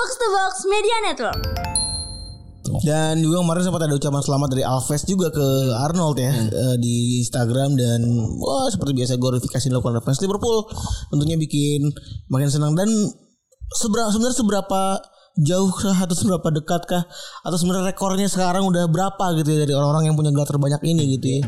Box to Box Media Network. Dan juga kemarin sempat ada ucapan selamat dari Alves juga ke Arnold ya eh, di Instagram dan wah seperti biasa glorifikasi dilakukan oleh fans Liverpool tentunya bikin makin senang dan seberapa sebenarnya seberapa jauh kah atau seberapa dekat kah atau sebenarnya rekornya sekarang udah berapa gitu ya dari orang-orang yang punya gelar terbanyak ini gitu ya.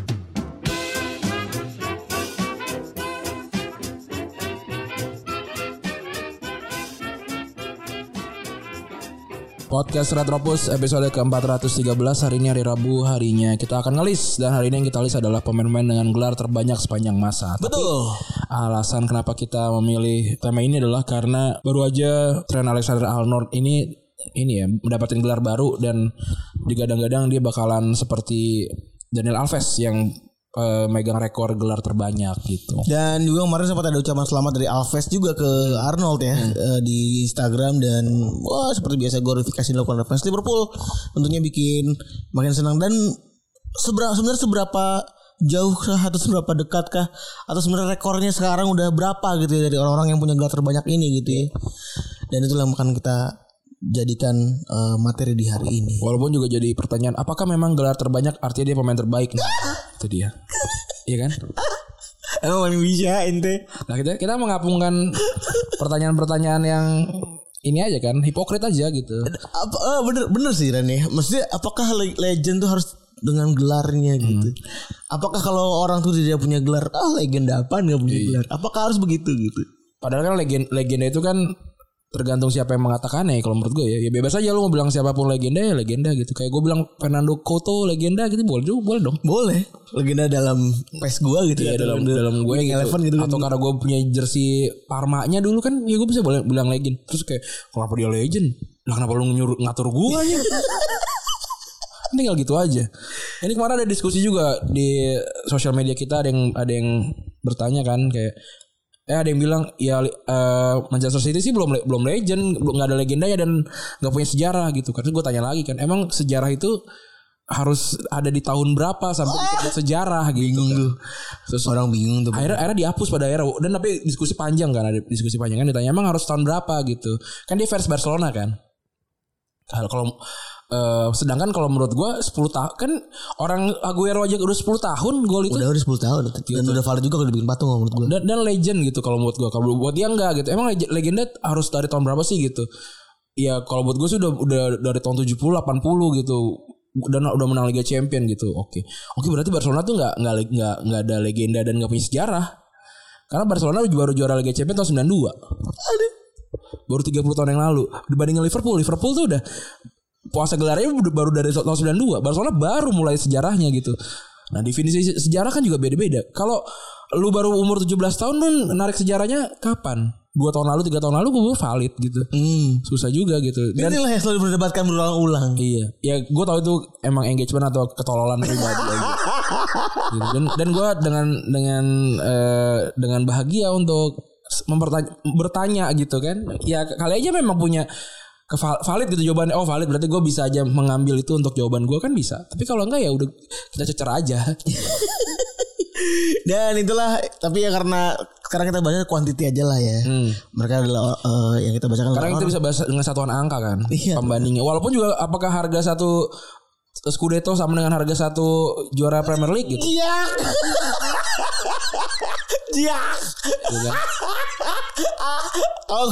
Podcast Retropus episode ke-413 hari ini hari Rabu harinya kita akan ngelis dan hari ini yang kita list adalah pemain-pemain dengan gelar terbanyak sepanjang masa. Tapi Betul. alasan kenapa kita memilih tema ini adalah karena baru aja Trent Alexander Arnold ini ini ya mendapatkan gelar baru dan digadang-gadang dia bakalan seperti Daniel Alves yang megang rekor gelar terbanyak gitu. Dan juga kemarin sempat ada ucapan selamat dari Alves juga ke Arnold ya eh, di Instagram dan wah seperti biasa glorifikasi dilakukan oleh fans Liverpool tentunya bikin makin senang dan seberapa sebenarnya seberapa jauh kah atau seberapa dekat kah atau sebenarnya rekornya sekarang udah berapa gitu ya dari orang-orang yang punya gelar terbanyak ini gitu ya. Dan itulah yang akan kita jadikan eh, materi di hari ini. Walaupun juga jadi pertanyaan apakah memang gelar terbanyak artinya dia pemain terbaik? Nah, itu dia. Iya kan? Emang paling bisa ente. Nah kita kita menggabungkan pertanyaan-pertanyaan yang ini aja kan hipokrit aja gitu. apa eh, bener bener sih Ren ya maksudnya apakah le- legend tuh harus dengan gelarnya gitu apakah kalau orang tuh tidak punya gelar ah legenda apa nggak punya gelar apakah harus begitu gitu Padahal kan legenda, legenda itu kan tergantung siapa yang mengatakannya kalau menurut gue ya. Ya bebas aja lu mau bilang siapa pun legenda ya legenda gitu. Kayak gue bilang Fernando Couto legenda gitu boleh juga boleh dong. boleh legenda dalam pes gua gitu Iya ya dalam dalam gue Winning gitu. Eleven gitu kan. Atau karena gue punya jersey Parma-nya dulu kan ya gue bisa boleh bilang legend. Terus kayak kenapa dia legend? Lah kenapa lu nyuruh ngatur gue aja? Tinggal gitu aja. Ini kemarin ada diskusi juga di sosial media kita ada yang ada yang bertanya kan kayak eh ada yang bilang ya eh, Manchester City sih belum belum legend, belum nggak ada legendanya dan nggak punya sejarah gitu. Karena gue tanya lagi kan, emang sejarah itu harus ada di tahun berapa sampai disebut sejarah gitu. Bingung tuh. Terus orang bingung tuh akhirnya akhirnya dihapus pada akhirnya dan tapi diskusi panjang kan ada diskusi panjang kan ditanya emang harus tahun berapa gitu kan dia fans Barcelona kan kalau eh, sedangkan kalau menurut gua 10 tahun kan orang Aguero aja udah 10 tahun gol itu. Udah udah 10 tahun. Dan udah valid juga kalau dibikin patung menurut gua. Dan, dan legend gitu kalau menurut gua. Kalau buat dia enggak gitu. Emang leg- legenda harus dari tahun berapa sih gitu? Ya kalau buat gue sih udah udah dari tahun 70 80 gitu. Dan udah menang Liga Champion gitu. Oke. Oke berarti Barcelona tuh nggak nggak nggak nggak ada legenda dan nggak punya sejarah. Karena Barcelona baru juara Liga Champion tahun 92 baru 30 tahun yang lalu. Dibandingin Liverpool Liverpool tuh udah puasa gelarnya baru dari tahun 92 Barcelona baru mulai sejarahnya gitu nah definisi se- sejarah kan juga beda-beda kalau lu baru umur 17 tahun lu narik sejarahnya kapan dua tahun lalu tiga tahun lalu gue valid gitu hmm. susah juga gitu dan inilah yang selalu berdebatkan berulang-ulang Iya, ya gue tahu itu emang engagement atau ketololan pribadi aja. Gitu. Dan dan gue dengan dengan eh, dengan bahagia untuk mempertanya bertanya gitu kan. Ya kali aja memang punya keval- valid gitu jawabannya. Oh valid berarti gue bisa aja mengambil itu untuk jawaban gue kan bisa. Tapi kalau enggak ya udah kita cecer aja. Dan itulah tapi ya karena sekarang kita bahas quantity aja lah ya. Mereka adalah eh, yang kita bacakan Karena kita bisa bahas dengan satuan angka kan Iya. pembandingnya. Walaupun juga apakah harga satu Scudetto sama dengan harga satu juara Premier League gitu. Iya. Iya. gitu kan. Kalau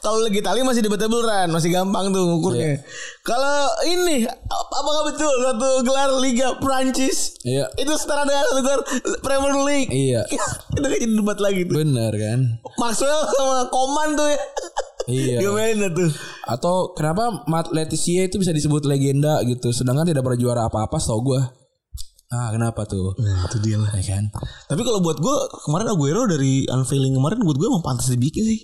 kalau lagi tali masih debatable Ran, masih gampang tuh ngukurnya. Kalau ini ap- apakah betul satu gelar Liga Prancis Iya. itu setara dengan satu gelar Premier League? Iya. itu kan jadi debat lagi tuh. Bener kan? Maxwell sama Koman tuh ya. Iya. Gimana tuh? Atau kenapa Matt Leticia itu bisa disebut legenda gitu sedangkan tidak pernah juara apa-apa setahu gue. Ah kenapa tuh? Nah, itu dia lah. Ya kan? Tapi kalau buat gue kemarin Aguero dari unveiling kemarin buat gue emang pantas dibikin sih.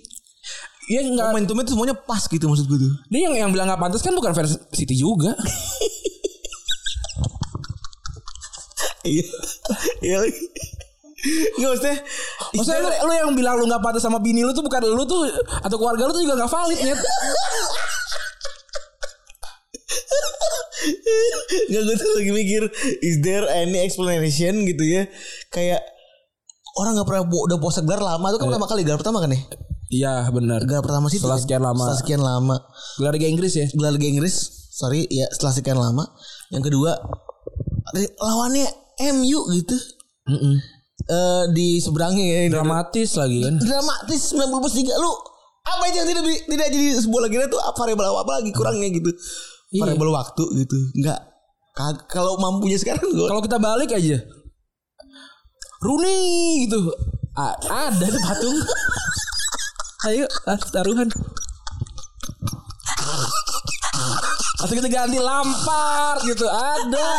Iya enggak. Momentumnya tuh semuanya pas gitu maksud gue tuh. Dia yang yang bilang nggak pantas kan bukan fans City juga. Iya. Iya lagi. Nggak maksudnya Maksudnya lu, lu yang bilang lu nggak pantas sama bini lu tuh bukan lu tuh atau keluarga lu tuh juga nggak valid net. Nggak gue tuh lagi mikir Is there any explanation gitu ya Kayak Orang gak pernah udah puasa gelar lama Itu kan pertama kali gelar pertama kan ya Iya benar. Gelar pertama sih Setelah sekian lama. Setelah sekian lama. Gelar Liga Inggris ya. Gelar Liga Inggris, sorry ya setelah sekian lama. Yang kedua lawannya MU gitu. Mm-mm. Eh di seberangnya ya. ini. Dramatis lagi kan. Dramatis 90 plus 3 lu apa aja yang tidak tidak jadi sebuah legenda tuh apa variabel apa lagi kurangnya gitu. Iya. Variabel waktu gitu. Enggak kalau mampunya sekarang gue Kalau kita balik aja. Rooney gitu. A- ada patung. Ayo ah, taruhan. Atau kita ganti lampar gitu ada.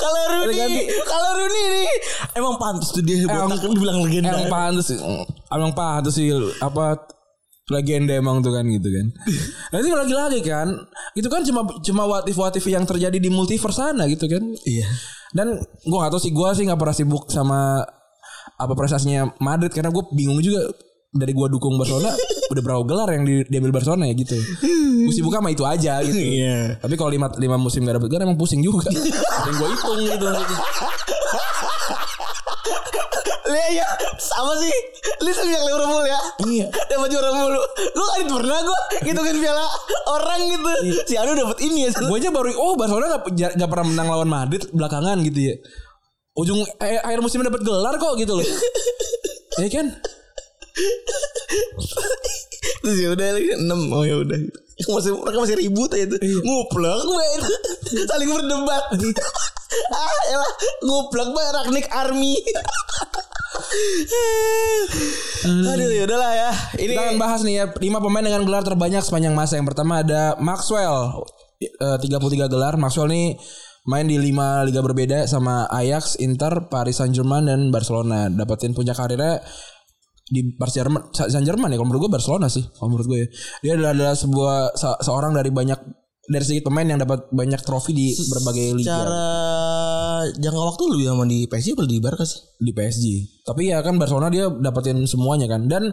kalau Rooney ganti. kalau Rooney nih emang pantas tuh dia botak kan dibilang legenda. Emang pantas sih. Emang pantas sih apa legenda emang tuh kan gitu kan. Itu lagi-lagi kan. Itu kan cuma cuma watif-watif yang terjadi di multiverse sana gitu kan. Iya. Dan gua gak tahu sih gua sih nggak pernah sibuk sama apa prestasinya Madrid karena gue bingung juga dari gua dukung Barcelona udah berapa gelar yang di, diambil Barcelona ya gitu. Gue sibuk sama itu aja gitu. Iya. Tapi kalau lima, lima musim gak dapet gelar emang pusing juga. yang gue hitung gitu. Iya ya sama sih. Lu sejak Liverpool ya. Iya. Dapat juara mulu. Gue kan pernah gue hitungin piala orang gitu. Si Anu dapat ini ya. gue aja baru oh Barcelona gak, gak pernah menang lawan Madrid belakangan gitu ya. Ujung eh, akhir musim dapat gelar kok gitu loh. ya kan? Terus ya udah 6 Oh ya udah. Masih mereka masih ribut aja tuh. Nguplek banget. Saling berdebat. ah, elah nguplek banget Ragnik Army. Aduh ya udahlah ya. Ini Kita akan bahas nih ya lima pemain dengan gelar terbanyak sepanjang masa. Yang pertama ada Maxwell eh, 33 gelar. Maxwell nih main di lima liga berbeda sama Ajax, Inter, Paris Saint-Germain dan Barcelona. Dapetin puncak karirnya di Paris Jerman, ya kalau menurut gue Barcelona sih kalau menurut gue ya. Dia adalah, adalah sebuah se- seorang dari banyak dari sedikit pemain yang dapat banyak trofi di berbagai liga cara jangka waktu lebih lama di PSG atau di Barca sih? di PSG. Tapi ya kan Barcelona dia dapetin semuanya kan. Dan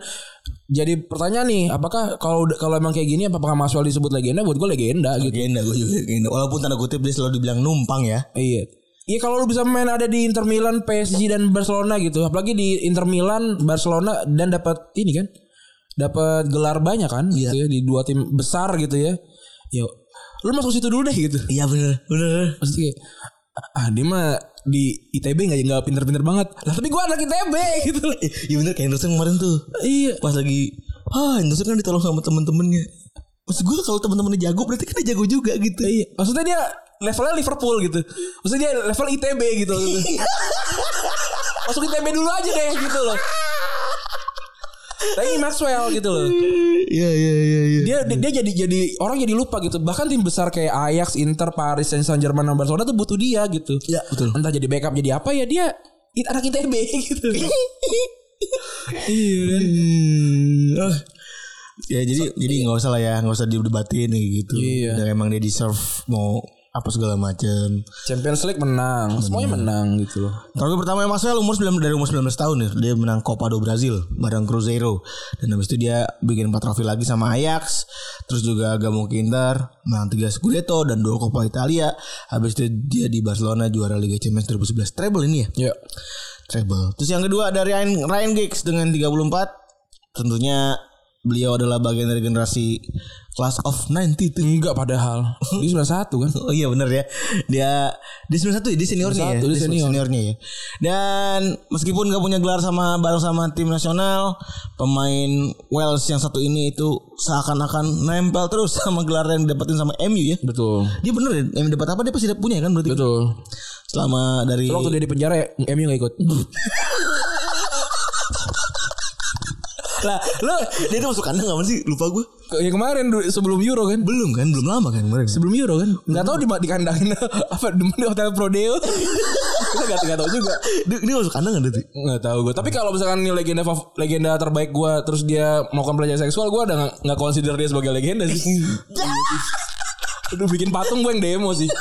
jadi pertanyaan nih, apakah kalau kalau emang kayak gini apakah Maxwell disebut legenda? Buat gue legenda gitu. Legenda gue juga legenda. Walaupun tanda kutip dia selalu dibilang numpang ya. Iya. Iya kalau lu bisa main ada di Inter Milan, PSG dan Barcelona gitu. Apalagi di Inter Milan, Barcelona dan dapat ini kan. Dapat gelar banyak kan gitu ya di dua tim besar gitu ya. Ya lu masuk situ dulu deh gitu. Iya bener bener. Maksudnya kayak, ah dia mah di ITB nggak nggak pinter-pinter banget. Lah tapi gua anak ITB gitu. Iya bener kayak Henderson kemarin tuh. iya. Pas lagi ah Henderson kan ditolong sama temen-temennya. Maksud gue kalau temen-temennya jago berarti kan dia jago juga gitu. Iya, maksudnya dia levelnya Liverpool gitu. Maksudnya dia level ITB gitu. Masuk ITB dulu aja deh gitu loh. Tapi Maxwell gitu loh. Iya iya iya iya. Dia dia jadi jadi orang jadi lupa gitu. Bahkan tim besar kayak Ajax, Inter, Paris, Saint-Germain, dan Barcelona tuh butuh dia gitu. Iya, betul. Entah jadi backup jadi apa ya dia anak ITB gitu. iya kan. Hmm, ah. Ya jadi jadi nggak usah lah ya nggak usah didebatin gitu. Iya. Dan emang dia deserve mau apa segala macam. Champions League menang, semuanya menang gitu loh. Trofi pertama yang Maxwell umur 9 dari umur 19 tahun ya. Dia menang Copa do Brazil bareng Cruzeiro. Dan habis itu dia bikin 4 trofi lagi sama Ajax. Terus juga gabung ke Inter, menang 3 Scudetto dan 2 Coppa Italia. Habis itu dia di Barcelona juara Liga Champions 2011. Treble ini ya. Ya. Treble. Terus yang kedua ada Ryan Ryan Giggs dengan 34. Tentunya beliau adalah bagian dari generasi class of 90 itu. Enggak padahal. Dia 91 kan. Oh iya benar ya. Dia dia 91 ya, dia seniornya ya. 91, dia senior. seniornya ya. Dan meskipun gak punya gelar sama bareng sama tim nasional, pemain Wales yang satu ini itu seakan-akan nempel terus sama gelar yang didapetin sama MU ya. Betul. Dia bener ya, MU dapat apa dia pasti punya kan berarti. Betul. Selama dari Waktu dia di penjara ya, MU gak ikut. lah, lo dia itu masuk kandang gak sih? Lupa gue. Yang kemarin sebelum Euro kan. Belum kan, belum lama kan kemarin. Sebelum Euro kan. Enggak tahu di di kandangin apa di hotel Prodeo. Kita enggak enggak tahu juga. Dia, dia masuk kandang kan tadi? Enggak tahu gue. Tapi kalau misalkan ini legenda legenda terbaik gue terus dia melakukan pelecehan seksual, gue udah nggak nggak consider dia sebagai legenda sih. Udah bikin patung gue yang demo sih.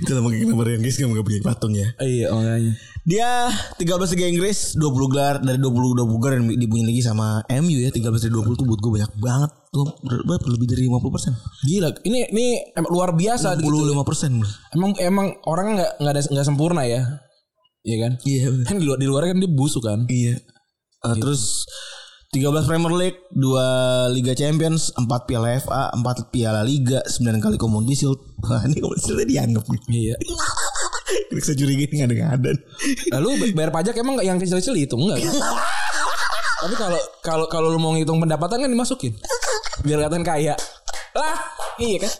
Itu mungkin kenapa Ryan Giggs gak punya patung ya. Iya makanya. Dia 13 Liga Inggris 20 gelar dari 20 20 gelar yang dipunya lagi sama MU ya 13 dari 20 tuh buat gue banyak banget tuh berapa lebih dari 50 persen Gila. Ini ini em- luar biasa. gitu. 65 persen Emang emang orang nggak nggak ada nggak sempurna ya. Iya kan? iya Kan di luar di luar kan dia busuk kan. iya Eh, Terus 13 Premier League, 2 Liga Champions, 4 Piala FA, 4 Piala Liga, 9 kali Community Shield. Wah, ini Community Shield dianggap. Iya. Ini bisa curiga ini nggak ada Lalu bayar pajak emang yang kecil-kecil itu enggak? Tapi kalau kalau kalau lu mau ngitung pendapatan kan dimasukin. Biar kelihatan kaya. Lah, iya kan?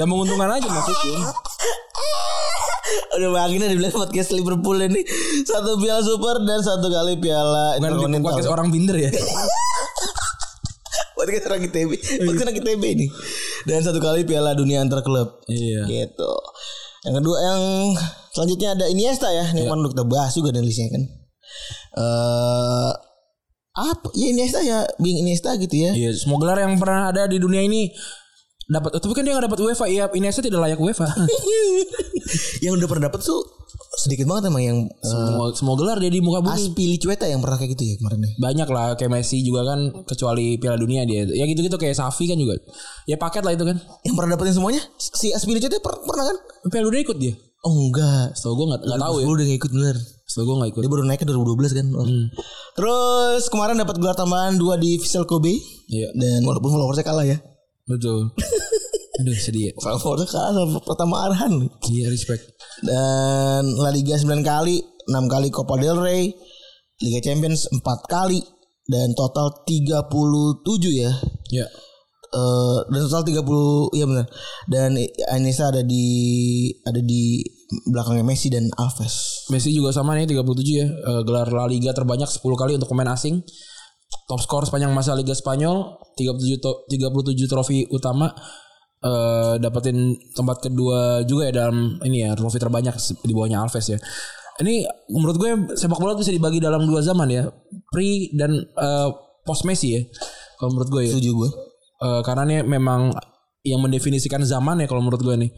Yang menguntungkan aja masukin. Udah bagian dibilang podcast Liverpool ini satu piala super dan satu kali piala Bukan podcast orang binder ya. Podcast orang ITB. Podcast orang ITB ini. Dan satu kali piala dunia antar klub. Iya. Gitu. Yang kedua yang selanjutnya ada Iniesta ya. Ini udah kita bahas juga dan listnya kan. Eh apa? Ya Iniesta ya, Bing Iniesta gitu ya. Iya, semua gelar yang pernah ada di dunia ini dapat tapi kan dia nggak dapat UEFA iya Iniesta tidak layak UEFA yang udah pernah dapet tuh sedikit banget emang yang semua semua gelar dia di muka bumi Aspi Licueta yang pernah kayak gitu ya kemarin ya. banyak lah kayak Messi juga kan kecuali Piala Dunia dia ya gitu gitu kayak Safi kan juga ya paket lah itu kan Yang pernah dapetin semuanya si Aspi Licueta per- pernah kan? Piala Dunia ikut dia Oh enggak. Setahu gue nggak nggak tahu ya Gue udah gak ikut bener. Setahu gue nggak ikut Dia baru naik ke 2012 kan. Terus kemarin dapat gelar tambahan dua di Vissel Kobe. Iya Dan walaupun followersnya kalah ya. Betul aduh sedih ya Followersnya kalah sama pertama Arhan. iya respect Dan La Liga 9 kali, 6 kali Copa del Rey, Liga Champions 4 kali dan total 37 ya. ya Eh dan total 30 iya benar. Dan Anissa ada di ada di belakangnya Messi dan Alves. Messi juga sama nih 37 ya Eh, gelar La Liga terbanyak 10 kali untuk pemain asing top skor sepanjang masa Liga Spanyol 37 to- 37 trofi utama eh dapetin tempat kedua juga ya dalam ini ya trofi terbanyak di bawahnya Alves ya. Ini menurut gue sepak bola bisa dibagi dalam dua zaman ya, pre dan eh, post Messi ya. Kalau menurut gue ya. Setuju gue. Eh, karena ini memang yang mendefinisikan zaman ya kalau menurut gue nih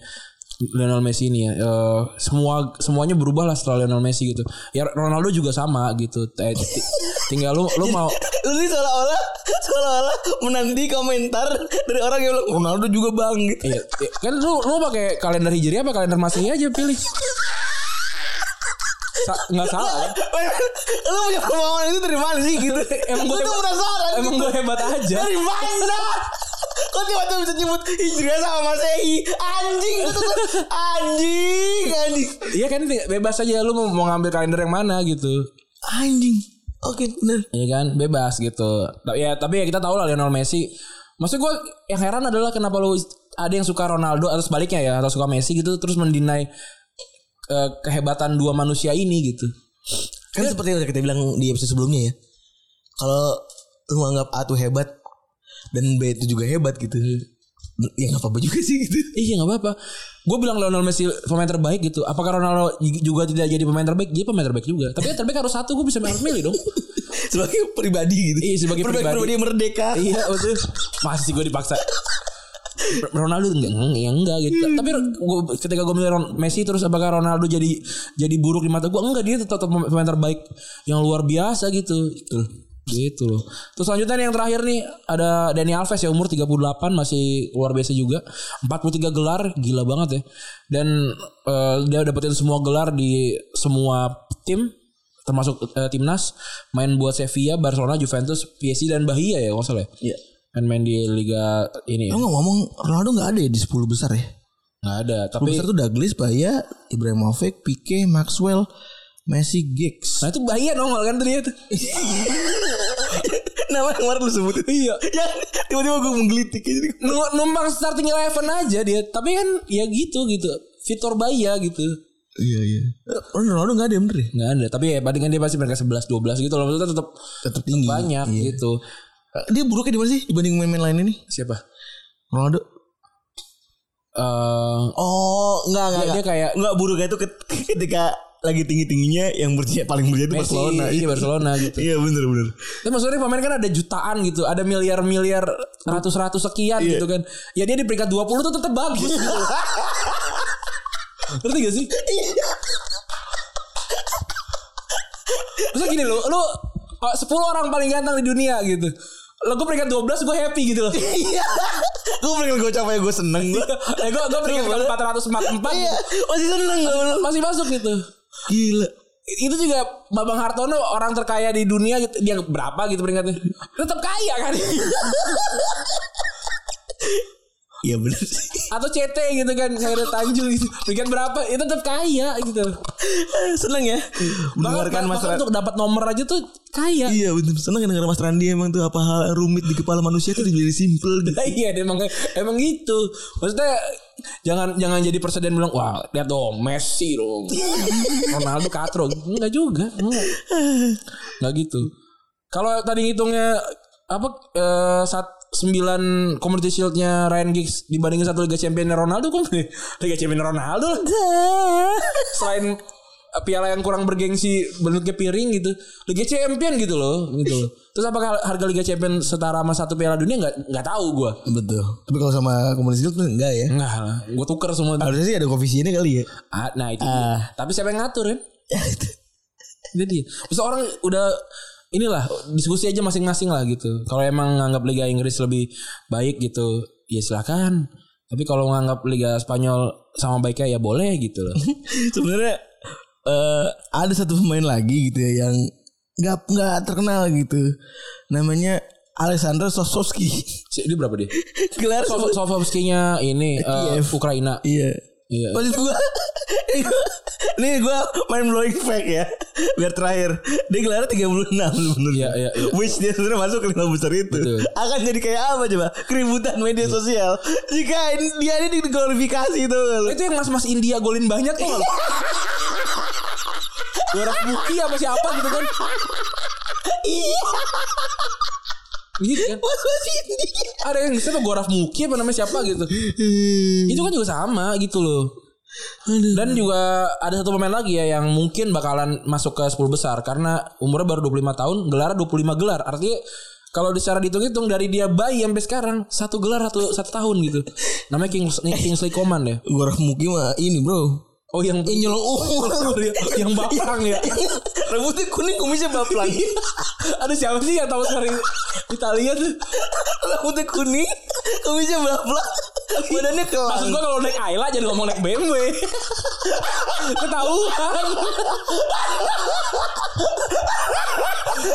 Lionel Messi ini ya Eh, semua semuanya berubah lah setelah Lionel Messi gitu ya Ronaldo juga sama gitu Eh, ti- tinggal lu lu mau Lu ini seolah-olah seolah-olah menanti komentar dari orang yang bilang Ronaldo juga bang gitu. iya, iya, kan lu lu pakai kalender hijriah apa kalender masehi aja pilih Sa- nggak salah kan? Lu punya kemauan itu dari mana sih gitu? Emang gue tuh penasaran. emang gitu. gue hebat aja Dari mana? Kok tiba-tiba bisa nyebut Hijriah sama Masehi? Anjing anjing anjing iya kan bebas aja lu mau, ngambil kalender yang mana gitu anjing. Oke bener. Iya kan bebas gitu. Tapi ya tapi ya kita tahu lah Lionel Messi. Maksud gue yang heran adalah kenapa lu ada yang suka Ronaldo atau sebaliknya ya atau suka Messi gitu terus mendinai eh, kehebatan dua manusia ini gitu. Kan seperti yang kita bilang di episode sebelumnya ya. Kalau lu anggap A tuh hebat dan B itu juga hebat gitu. Ya nggak apa-apa juga sih gitu. Iya nggak apa-apa. Gue bilang Lionel Messi pemain terbaik gitu. Apakah Ronaldo juga tidak jadi pemain terbaik? Dia pemain terbaik juga. Tapi yang terbaik harus satu. Gue bisa harus milih dong. sebagai pribadi gitu. Iya, sebagai pribadi. pribadi merdeka. iya betul. Masih gue dipaksa. Ronaldo enggak enggak, enggak gitu. Tapi gua, ketika gue milih Ron- Messi terus apakah Ronaldo jadi jadi buruk di mata gue? Enggak, dia tetap pemain terbaik yang luar biasa gitu. Gitu. Gitu loh. Terus selanjutnya nih yang terakhir nih ada Dani Alves ya umur 38 masih luar biasa juga. 43 gelar gila banget ya. Dan eh, dia dapetin semua gelar di semua tim termasuk eh, timnas main buat Sevilla, Barcelona, Juventus, PSG dan Bahia ya kalau nggak salah. ya. Iya. Kan main di liga ini ya. Lu ngomong Ronaldo nggak ada ya di 10 besar ya? Nggak ada, 10 tapi besar tuh Douglas, Bahaya, Ibrahimovic, Pique, Maxwell, Messi, Giggs. Nah itu Bahia nongol kan ternyata. Nama yang kemarin lu sebut Iya. Ya, tiba-tiba gue menggelitik Numpang starting eleven aja dia. Tapi kan ya gitu gitu. Vitor Bahia gitu. Iya iya. Oh, Ronaldo nggak ada bener ya? Nggak ada. Tapi ya palingan dia pasti mereka 11 12 gitu loh. Maksudnya tetap Tetap tinggi. banyak Iya. gitu. Dia buruknya di mana sih dibanding main-main lain ini? Siapa? Ronaldo. Eh Oh, enggak enggak. Dia- dia enggak. kayak- enggak buruknya itu ket- ketika lagi tinggi-tingginya yang berjaya paling berjaya itu Messi, Barcelona. iya Barcelona gitu. Iya bener bener. Tapi maksudnya pemain kan ada jutaan gitu, ada miliar-miliar ratus-ratus sekian Iya. gitu kan. Ya dia di peringkat 20 tuh tetap bagus gitu. Ngerti gak sih? Terus gini lo, lo 10 orang paling ganteng di dunia gitu. Lo gue peringkat 12 gue happy gitu loh. Iya. gue pengen gue capek gue seneng gue. eh gue gue peringkat 444 Iya, gitu. masih seneng gue. masih masuk gitu. Gila. itu juga Bambang Hartono orang terkaya di dunia gitu. dia berapa gitu peringkatnya? Tetap kaya kan? Iya benar atau CT gitu kan Khairul Tanjung gitu. Peringkat berapa? Itu tetap kaya gitu. Seneng ya. Bahkan, mendengarkan Mas bahkan Randi. untuk dapat nomor aja tuh kaya Iya bener Seneng dengar Mas Randi emang tuh apa hal rumit di kepala manusia tuh jadi simple gitu. Nah, iya emang emang gitu. Maksudnya jangan jangan jadi presiden bilang wah lihat dong Messi dong. Ronaldo katro enggak juga. Enggak. Enggak gitu. Kalau tadi ngitungnya apa eh, saat 9 Community Shield-nya Ryan Giggs dibandingin satu Liga Champions Ronaldo kan Liga Champions Ronaldo. Selain piala yang kurang bergengsi bentuknya piring gitu Liga Champion gitu loh gitu loh. Terus apakah harga Liga Champion setara sama satu piala dunia nggak nggak tahu gua. Betul. Tapi kalau sama komunis itu enggak ya. Enggak lah, gue tuker semua. Harusnya sih ada koefisiennya kali ya. Ah, nah itu dia. Tapi siapa yang ngatur kan? Ya itu. Itu dia. Bisa orang udah inilah diskusi aja masing-masing lah gitu. Kalau emang nganggap Liga Inggris lebih baik gitu, ya silakan. Tapi kalau nganggap Liga Spanyol sama baiknya ya boleh gitu loh. Sebenarnya eh ada satu pemain lagi gitu ya yang nggak nggak terkenal gitu. Namanya Alexander Sosowski. Si- Dia berapa dia? Gelar Sov- Sovovskinya ini Kiev. Ukraina. Iya. Iya. Maksud gua Nih gua main blowing fact ya Biar terakhir Dia gelarnya 36 sebenarnya Iya, iya, iya. Which dia sebenarnya masuk ke lima besar itu Betul. Akan jadi kayak apa coba Keributan media sosial Jika ini- dia ini diglorifikasi itu Itu yang mas-mas India golin banyak tuh. Goraf Buki apa siapa gitu kan. Iya Gitu kan. Ada yang siapa Goraf Muki apa namanya siapa gitu. Itu kan juga sama gitu loh. Dan juga ada satu pemain lagi ya yang mungkin bakalan masuk ke 10 besar karena umurnya baru 25 tahun, gelar 25 gelar. Artinya kalau secara dihitung-hitung dari dia bayi sampai sekarang satu gelar satu satu tahun gitu. Namanya Kings, Kingsley Coman ya. Gue Raf Muki mah ini bro Oh yang umur yang baplang ya. Rambutnya kuning kumisnya baplang Ada siapa sih yang tahu sekarang Italia tuh? Rambutnya kuning Kumisnya baplang Badannya kelang Maksud gua kalau naik Ayla jadi ngomong naik BMW. Ketahuan.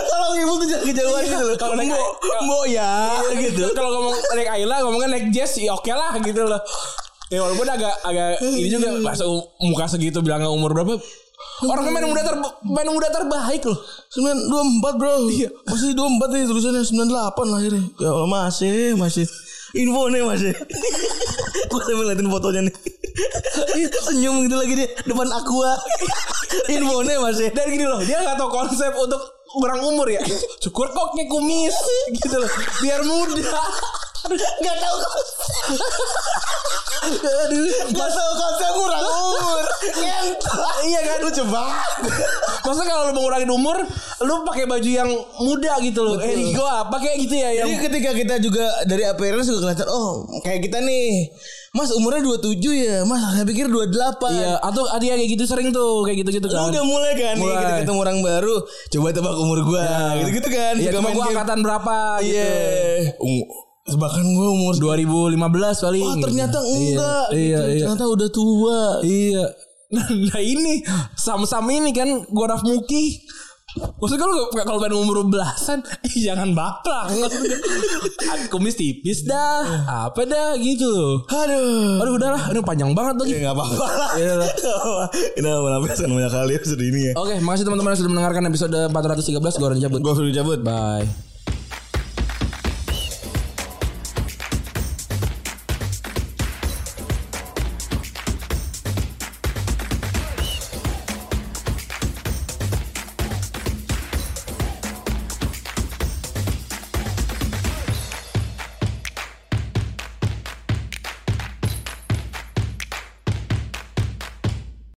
Kalau tuh jangan kejauhan gitu loh Kalau naik Mbok Mbok ya gitu. Kalau ngomong naik Ayla ngomongnya naik Jazz ya oke lah gitu loh. Ya walaupun agak agak ini juga masa muka segitu bilang umur berapa? Orang main muda ter main muda terbaik loh. 924 bro. Iya. Masih 24 nih tulisannya 98 lahirnya Ya Allah masih Masih. Info nih masih. Gue sambil ngeliatin fotonya nih. Senyum gitu lagi dia Depan aqua. Info nih masih. Dan gini loh, dia nggak tahu konsep untuk kurang umur ya. Cukur koknya kumis gitu loh, biar muda. Gak tau Aduh Gak tau konsep kurang umur. Iya kan Lucu banget. Maksudnya kalau lu mau ngurangin umur, lu pakai baju yang muda gitu loh. Eh, gua pakai gitu ya yang Jadi ketika kita juga dari appearance juga kelihatan oh kayak kita nih Mas umurnya 27 ya? Mas saya pikir 28 Iya, atau ada yang kayak gitu sering tuh, kayak gitu-gitu Lu kan. udah mulai kan nih Mulai. kita ketemu orang baru Coba tebak umur gua. Gitu-gitu kan. Iya, cuma game. angkatan berapa gitu. Iya. Um, Bahkan gua umur 2015 paling. Wah gitu. ternyata enggak Iya, gitu. iya. Ternyata udah tua Iya. Nah ini sama-sama ini kan Goraf Muki. Maksudnya kalau kalau main umur belasan, eh, jangan. Maksudnya, Kumis tipis dah, apa dah gitu. Aduh Aduh udahlah, ini panjang banget lagi. Ya gak apa-apa lah Iya lah. Kita melampiaskan banyak kali episode ini ya Oke, makasih teman-teman sudah mendengarkan episode 413. Gue orang cabut. Gue Firly cabut Bye.